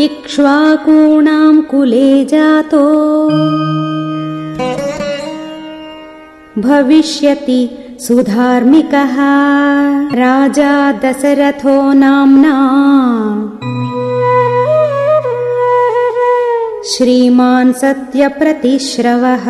इक्ष्वाकूणाम् कुले जातो। भविष्यति सुधार्मिकः राजा दशरथो नाम्ना। श्रीमान् सत्यप्रतिश्रवः।